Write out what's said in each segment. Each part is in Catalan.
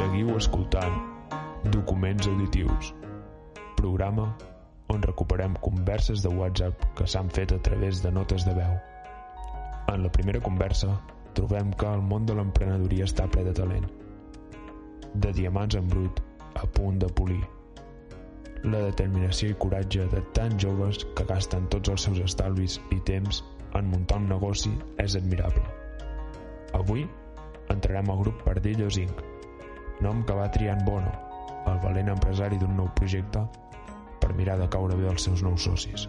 Seguiu escoltant Documents Auditius, programa on recuperem converses de WhatsApp que s'han fet a través de notes de veu. En la primera conversa trobem que el món de l'emprenedoria està ple de talent, de diamants en brut a punt de polir. La determinació i coratge de tants joves que gasten tots els seus estalvis i temps en muntar un negoci és admirable. Avui entrarem al grup Pardillos Inc., nom que va triar en Bono, el valent empresari d'un nou projecte, per mirar de caure bé els seus nous socis.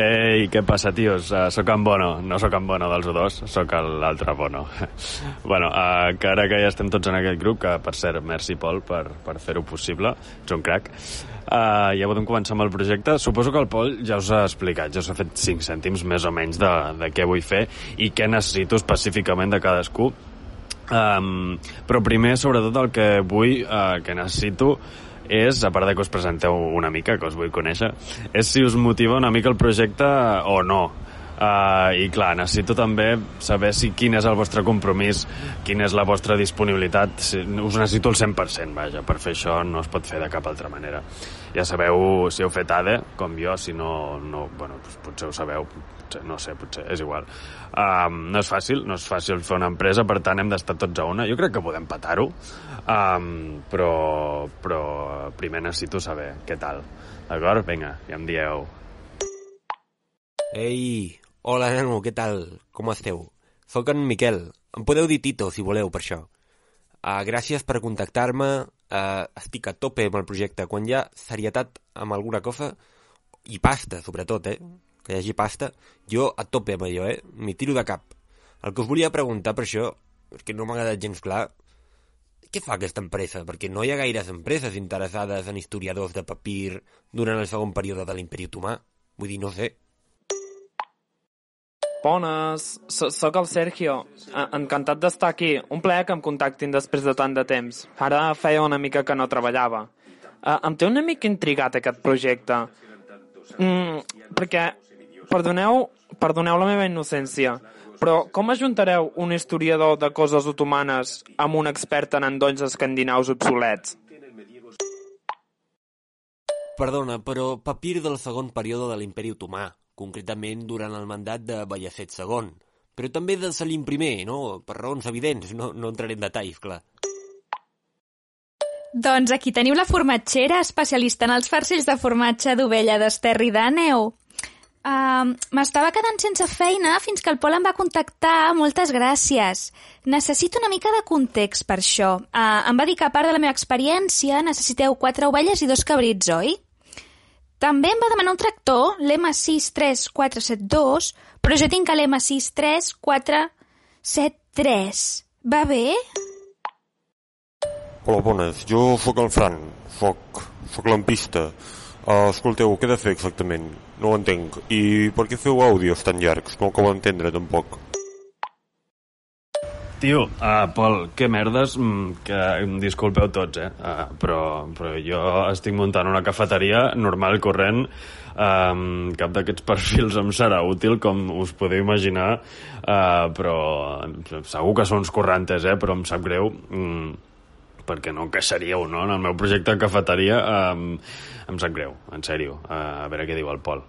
Ei, què passa, tios? Uh, soc en Bono. No sóc en Bono dels O2, sóc l'altre Bono. bueno, uh, que ara que ja estem tots en aquest grup, que per cert, merci Pol per, per fer-ho possible, ets un crac, uh, ja podem començar amb el projecte. Suposo que el Pol ja us ha explicat, ja us ha fet 5 cèntims més o menys de, de què vull fer i què necessito específicament de cadascú. Um, però primer, sobretot, el que vull, uh, que necessito, és, a part de que us presenteu una mica, que us vull conèixer, és si us motiva una mica el projecte o no. Uh, I clar, necessito també saber si quin és el vostre compromís, quina és la vostra disponibilitat. Si, us necessito el 100%, vaja, per fer això no es pot fer de cap altra manera. Ja sabeu, si heu fet ADE, com jo, si no, no bueno, doncs potser ho sabeu, potser, no sé, potser, és igual. Um, no és fàcil, no és fàcil fer una empresa, per tant hem d'estar tots a una. Jo crec que podem patar-ho, um, però, però primer necessito saber què tal. D'acord? Vinga, ja em dieu. Ei, hola nano, què tal? Com esteu? Soc en Miquel. Em podeu dir Tito, si voleu, per això. Uh, gràcies per contactar-me. Uh, estic a tope amb el projecte. Quan hi ha serietat amb alguna cosa, i pasta, sobretot, eh? Que hi hagi pasta, jo a tope amb allò, eh? M'hi tiro de cap. El que us volia preguntar per això, perquè no m'ha quedat gens clar, què fa aquesta empresa? Perquè no hi ha gaires empreses interessades en historiadors de papir durant el segon període de l'imperi otomà. Vull dir, no sé. Bones, sóc el Sergio. E encantat d'estar aquí. Un plaer que em contactin després de tant de temps. Ara feia una mica que no treballava. Uh, em té una mica intrigat aquest projecte. Mm, perquè, perdoneu, perdoneu la meva innocència, però com ajuntareu un historiador de coses otomanes amb un expert en endolls escandinaus obsolets? Perdona, però papir del segon període de l'imperi otomà, concretament durant el mandat de Ballacet II, però també de Salim I, no? Per raons evidents, no, no entraré en detalls, clar. Doncs aquí teniu la formatgera, especialista en els farcells de formatge d'ovella d'Esterri d'Àneu. Uh, M'estava quedant sense feina fins que el Pol em va contactar. Moltes gràcies. Necessito una mica de context per això. Uh, em va dir que a part de la meva experiència necessiteu quatre ovelles i dos cabrits, oi? També em va demanar un tractor, l'M63472, però jo tinc l'M63473. Va bé? Hola, bones. Jo sóc el Fran. Soc, soc lampista. Uh, escolteu, què he de fer exactament? No ho entenc. I per què feu àudios tan llargs? No ho acabo d'entendre, tampoc. Tio, uh, Pol, que merdes, mm, que em disculpeu tots, eh? Uh, però, però jo estic muntant una cafeteria normal, corrent, um, cap d'aquests perfils em serà útil, com us podeu imaginar, uh, però segur que són uns corrantes, eh? Però em sap greu, mm, perquè no encaixaríeu, no?, en el meu projecte de cafeteria, um, em sap greu, en sèrio. Uh, a veure què diu el Pol.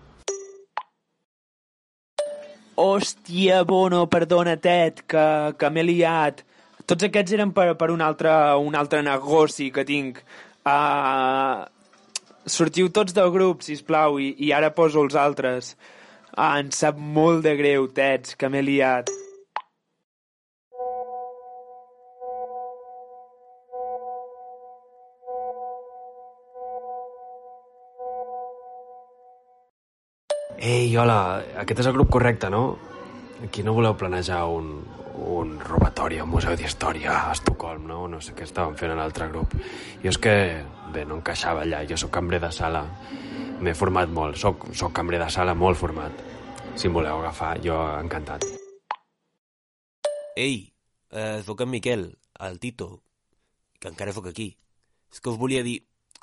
Hòstia, Bono, perdona, Ted, que, que m'he liat. Tots aquests eren per, per un, altre, un altre negoci que tinc. Uh, sortiu tots del grup, si plau, i, i ara poso els altres. Ah, em sap molt de greu, Teds, que m'he liat. Ei, hola, aquest és el grup correcte, no? Aquí no voleu planejar un, un robatori al Museu d'Història a Estocolm, no? No sé què estàvem fent en l'altre grup. Jo és que, bé, no encaixava allà. Jo sóc cambrer de sala. M'he format molt. Soc, soc cambrer de sala molt format. Si em voleu agafar, jo encantat. Ei, eh, sóc en Miquel, el Tito, que encara sóc aquí. És que us volia dir,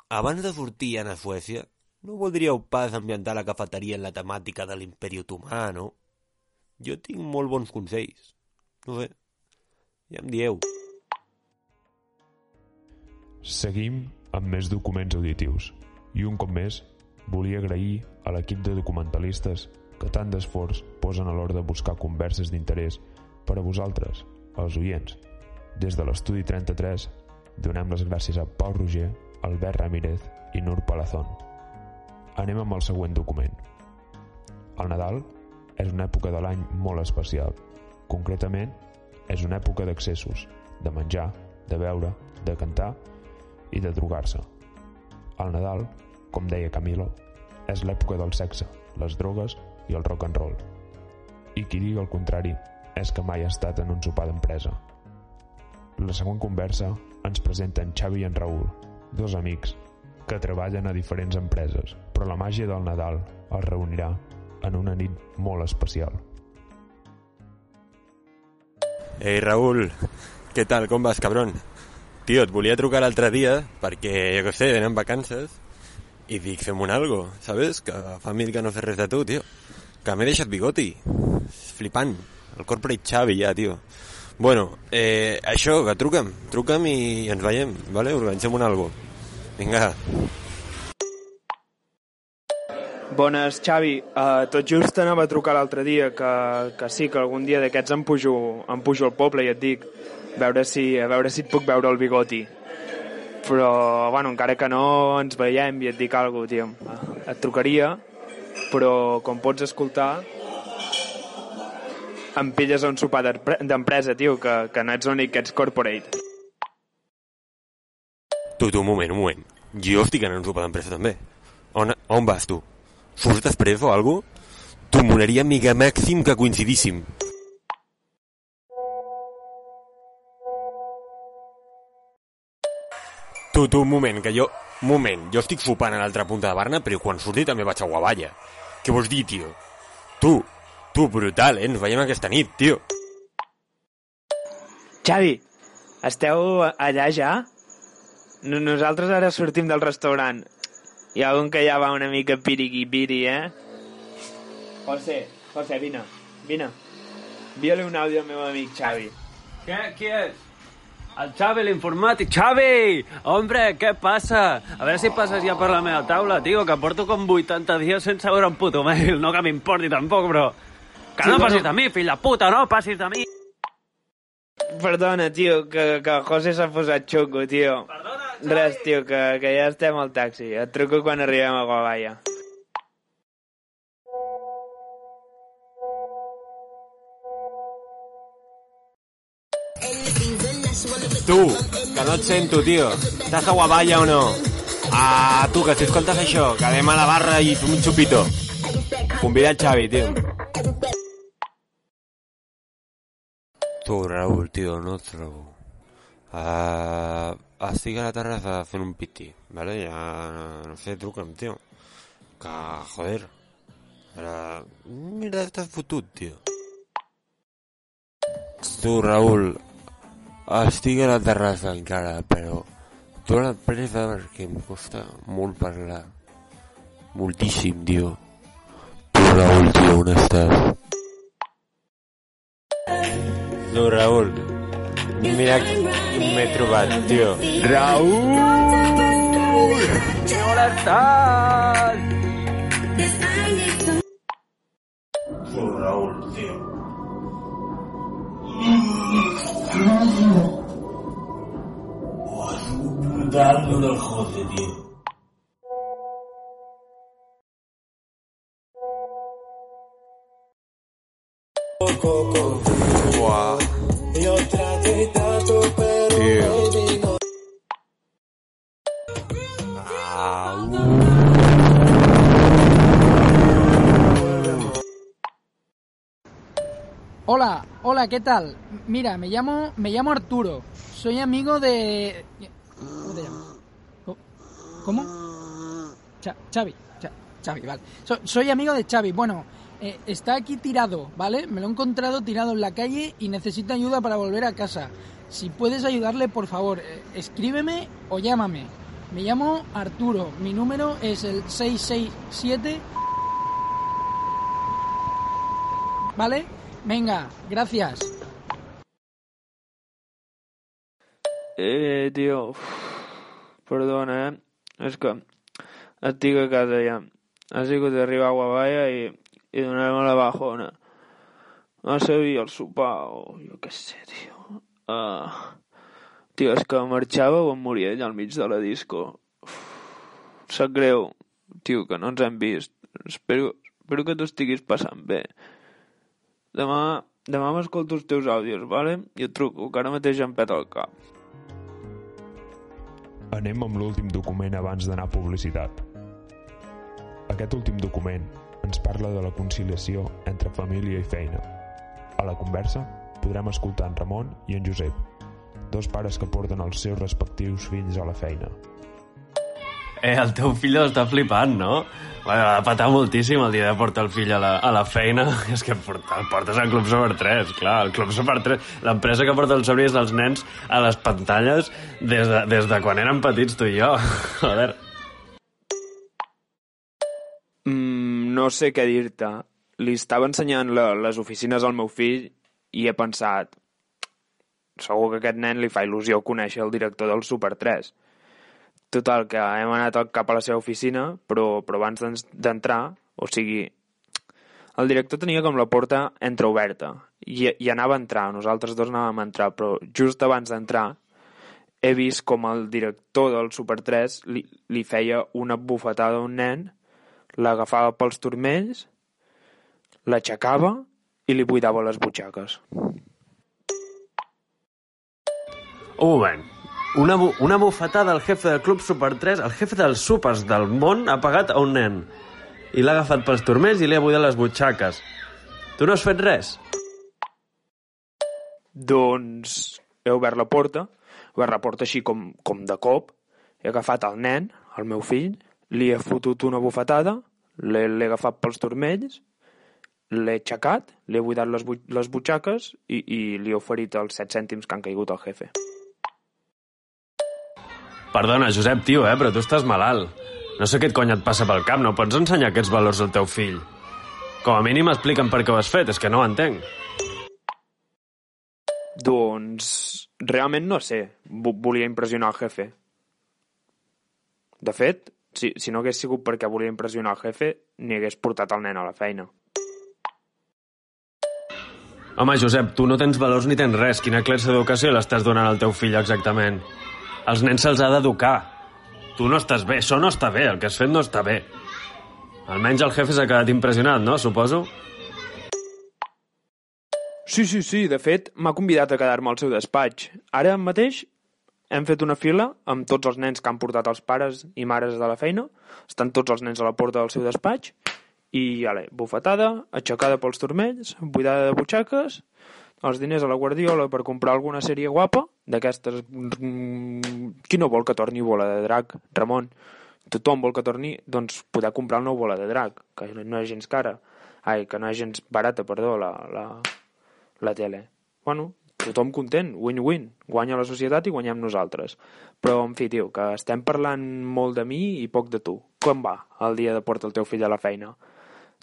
abans de sortir a Suècia, no voldríeu pas ambientar la cafeteria en la temàtica de l'imperi otomà, no? Jo tinc molt bons consells. No sé, ja em dieu. Seguim amb més documents auditius i un cop més volia agrair a l'equip de documentalistes que tant d'esforç posen a l'hora de buscar converses d'interès per a vosaltres, els oients. Des de l'estudi 33 donem les gràcies a Pau Roger, Albert Ramírez i Nur Palazón. Anem amb el següent document. El Nadal és una època de l'any molt especial. Concretament, és una època d'accessos, de menjar, de beure, de cantar i de drogar-se. El Nadal, com deia Camilo, és l'època del sexe, les drogues i el rock and roll. I qui digui el contrari és que mai ha estat en un sopar d'empresa. La següent conversa ens presenten Xavi i en Raül, dos amics que treballen a diferents empreses, però la màgia del Nadal els reunirà en una nit molt especial. Ei, Raül, què tal, com vas, cabron? Tio, et volia trucar l'altre dia perquè, jo què sé, venen vacances i dic, fem un algo, ¿sabes? Que fa mil que no fes res de tu, tio. Que m'he deixat bigoti. Flipant. El corporate Xavi ja, tio. Bueno, eh, això, que truca'm. Truca'm i ens veiem, vale? Organitzem un algo. Vinga. Bones, Xavi. Uh, tot just anava a trucar l'altre dia que, que sí, que algun dia d'aquests em pujo, em pujo al poble i et dic veure si, a veure si et puc veure el bigoti. Però, bueno, encara que no ens veiem i et dic alguna cosa, tio. Et trucaria, però com pots escoltar em pilles a un sopar d'empre- d'empresa, tio, que, que no ets l'únic que ets corporate. Tu, tu, un moment, un moment. Jo estic en un sopar d'empresa també. On, on vas, tu? Surts després o alguna cosa? Tu, molaria mica màxim que coincidíssim. Tu, tu, un moment, que jo... Moment, jo estic sopant a l'altra punta de Barna, però quan surti també vaig a Guavalla. Què vols dir, tio? Tu, tu, brutal, eh? Ens veiem aquesta nit, tio. Xavi, esteu allà ja? No- Nosaltres ara sortim del restaurant. Hi ha un que ja va una mica piriqui-piri, eh? José, José, vine, vine. Envia-li un àudio al meu amic Xavi. ¿Qué? ¿Quién? El Xavi, l'informàtic. Xavi! Hombre, què passa? A veure si passes ja per la meva taula, tio, que porto com 80 dies sense veure un puto mail. No que m'importi tampoc, però... Que Sí, no passis de mi, fill de puta, no passis de mi! Perdona, tio, que, que José s'ha posat xungo, tio. Perdona, Res, tio, que, que ja estem al taxi. Et truco quan arribem a Guavalla. Tu, que no et sento, tio. Estàs a Guavalla o no? Ah, tu, que si escoltes això, que anem a la barra i fem un xupito. Convida el Xavi, tio. Tu, Raül, tio, no et trobo. Uh, estic a la terrassa fent un piti, vale? Ja, no sé, truca'm, tio. Que, joder. Ara... Mira, estàs fotut, tio. Tu, Raül, estic a la terrassa encara, però dóna pressa perquè em costa molt parlar. Moltíssim, tio. Tu, Raül, tio, on estàs? Tu, Raül, mira qui m'he trobat, tio. Raül! On estàs? Tu, Raül, tio. Brutal del José, tio. Buah. Tio. Hola, ¿qué tal? Mira, me llamo, me llamo Arturo. Soy amigo de. ¿Cómo te llamas? ¿Cómo? Cha- Xavi, vale. So- soy amigo de Xavi. Bueno, eh, está aquí tirado, ¿vale? Me lo he encontrado tirado en la calle y necesita ayuda para volver a casa. Si puedes ayudarle, por favor, eh, escríbeme o llámame. Me llamo Arturo. Mi número es el 667. ¿Vale? Venga, gracias. Eh, tio... uf. Perdona, eh? És que estic a casa ja. Ha sigut arribar a Guavalla i, i donar-me la bajona. No sabia el sopar o jo què sé, tio. Uh, tio, és que marxava o em moria allà al mig de la disco. Uf, sap greu, tio, que no ens hem vist. Espero, espero que t'ho estiguis passant bé. Demà, demà m'escolto els teus àudios, vale? I et truco, que ara mateix em peta el cap. Anem amb l'últim document abans d'anar a publicitat. Aquest últim document ens parla de la conciliació entre família i feina. A la conversa podrem escoltar en Ramon i en Josep, dos pares que porten els seus respectius fills a la feina. Eh, el teu fill estar flipant, no? Va, patar moltíssim el dia de portar el fill a la, a la feina. És que el portes al Club Super 3, clar. El Club Super 3, l'empresa que porta els somnis dels nens a les pantalles des de, des de quan eren petits tu i jo. Joder. Mm, no sé què dir-te. Li estava ensenyant la, les oficines al meu fill i he pensat segur que aquest nen li fa il·lusió conèixer el director del Super 3. Total, que hem anat cap a la seva oficina, però, però abans d'entrar, o sigui, el director tenia com la porta entreoberta i, i anava a entrar, nosaltres dos anàvem a entrar, però just abans d'entrar he vist com el director del Super 3 li, li feia una bufetada a un nen, l'agafava pels turmells, l'aixecava i li buidava les butxaques. Un moment. Una, bu una bufetada al jefe del Club Super 3, el jefe dels supers del món, ha pagat a un nen. I l'ha agafat pels turmells i li ha buidat les butxaques. Tu no has fet res? Doncs he obert la porta, he obert la porta així com, com de cop, he agafat el nen, el meu fill, li he fotut una bufetada, l'he agafat pels turmells, l'he aixecat, li he buidat les, bu les butxaques i, i li he oferit els 7 cèntims que han caigut al jefe. Perdona, Josep, tio, eh, però tu estàs malalt. No sé què et cony et passa pel cap, no pots ensenyar aquests valors al teu fill. Com a mínim explica'm per què ho has fet, és que no ho entenc. Doncs realment no sé. V volia impressionar el jefe. De fet, si, si no hagués sigut perquè volia impressionar el jefe, ni hagués portat el nen a la feina. Home, Josep, tu no tens valors ni tens res. Quina classe d'educació l'estàs donant al teu fill exactament? Els nens se'ls ha d'educar. Tu no estàs bé, això no està bé, el que has fet no està bé. Almenys el jefe s'ha quedat impressionat, no? Suposo? Sí, sí, sí, de fet, m'ha convidat a quedar-me al seu despatx. Ara mateix hem fet una fila amb tots els nens que han portat els pares i mares de la feina. Estan tots els nens a la porta del seu despatx i, ale, bufetada, aixecada pels turmells, buidada de butxaques, els diners a la Guardiola per comprar alguna sèrie guapa, d'aquestes... Mm, qui no vol que torni bola de drac, Ramon? Tothom vol que torni, doncs, poder comprar una bola de drac, que no és gens cara. Ai, que no és gens barata, perdó, la, la, la tele. Bueno, tothom content, win-win. Guanya la societat i guanyem nosaltres. Però, en fi, tio, que estem parlant molt de mi i poc de tu. Com va el dia de portar el teu fill a la feina?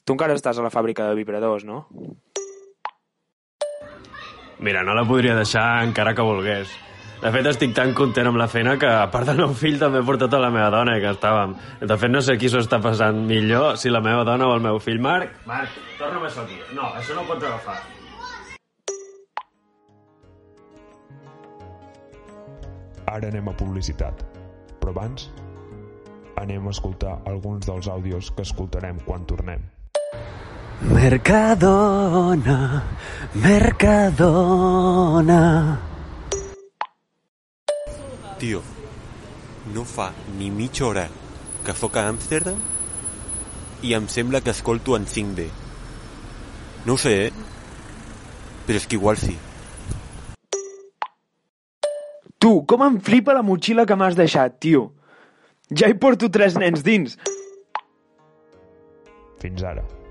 Tu encara estàs a la fàbrica de vibradors, no? Mira, no la podria deixar encara que volgués. De fet, estic tan content amb la feina que, a part del meu fill, també he portat a la meva dona, que estàvem. De fet, no sé qui s'ho està passant millor, si la meva dona o el meu fill. Marc, Marc, torna'm això aquí. No, això no ho pots agafar. Ara anem a publicitat, però abans anem a escoltar alguns dels àudios que escoltarem quan tornem. Mercadona, Mercadona. Tio, no fa ni mitja hora que sóc a Amsterdam i em sembla que escolto en 5D. No ho sé, eh? Però és que igual sí. Tu, com em flipa la motxilla que m'has deixat, tio. Ja hi porto tres nens dins. Fins ara.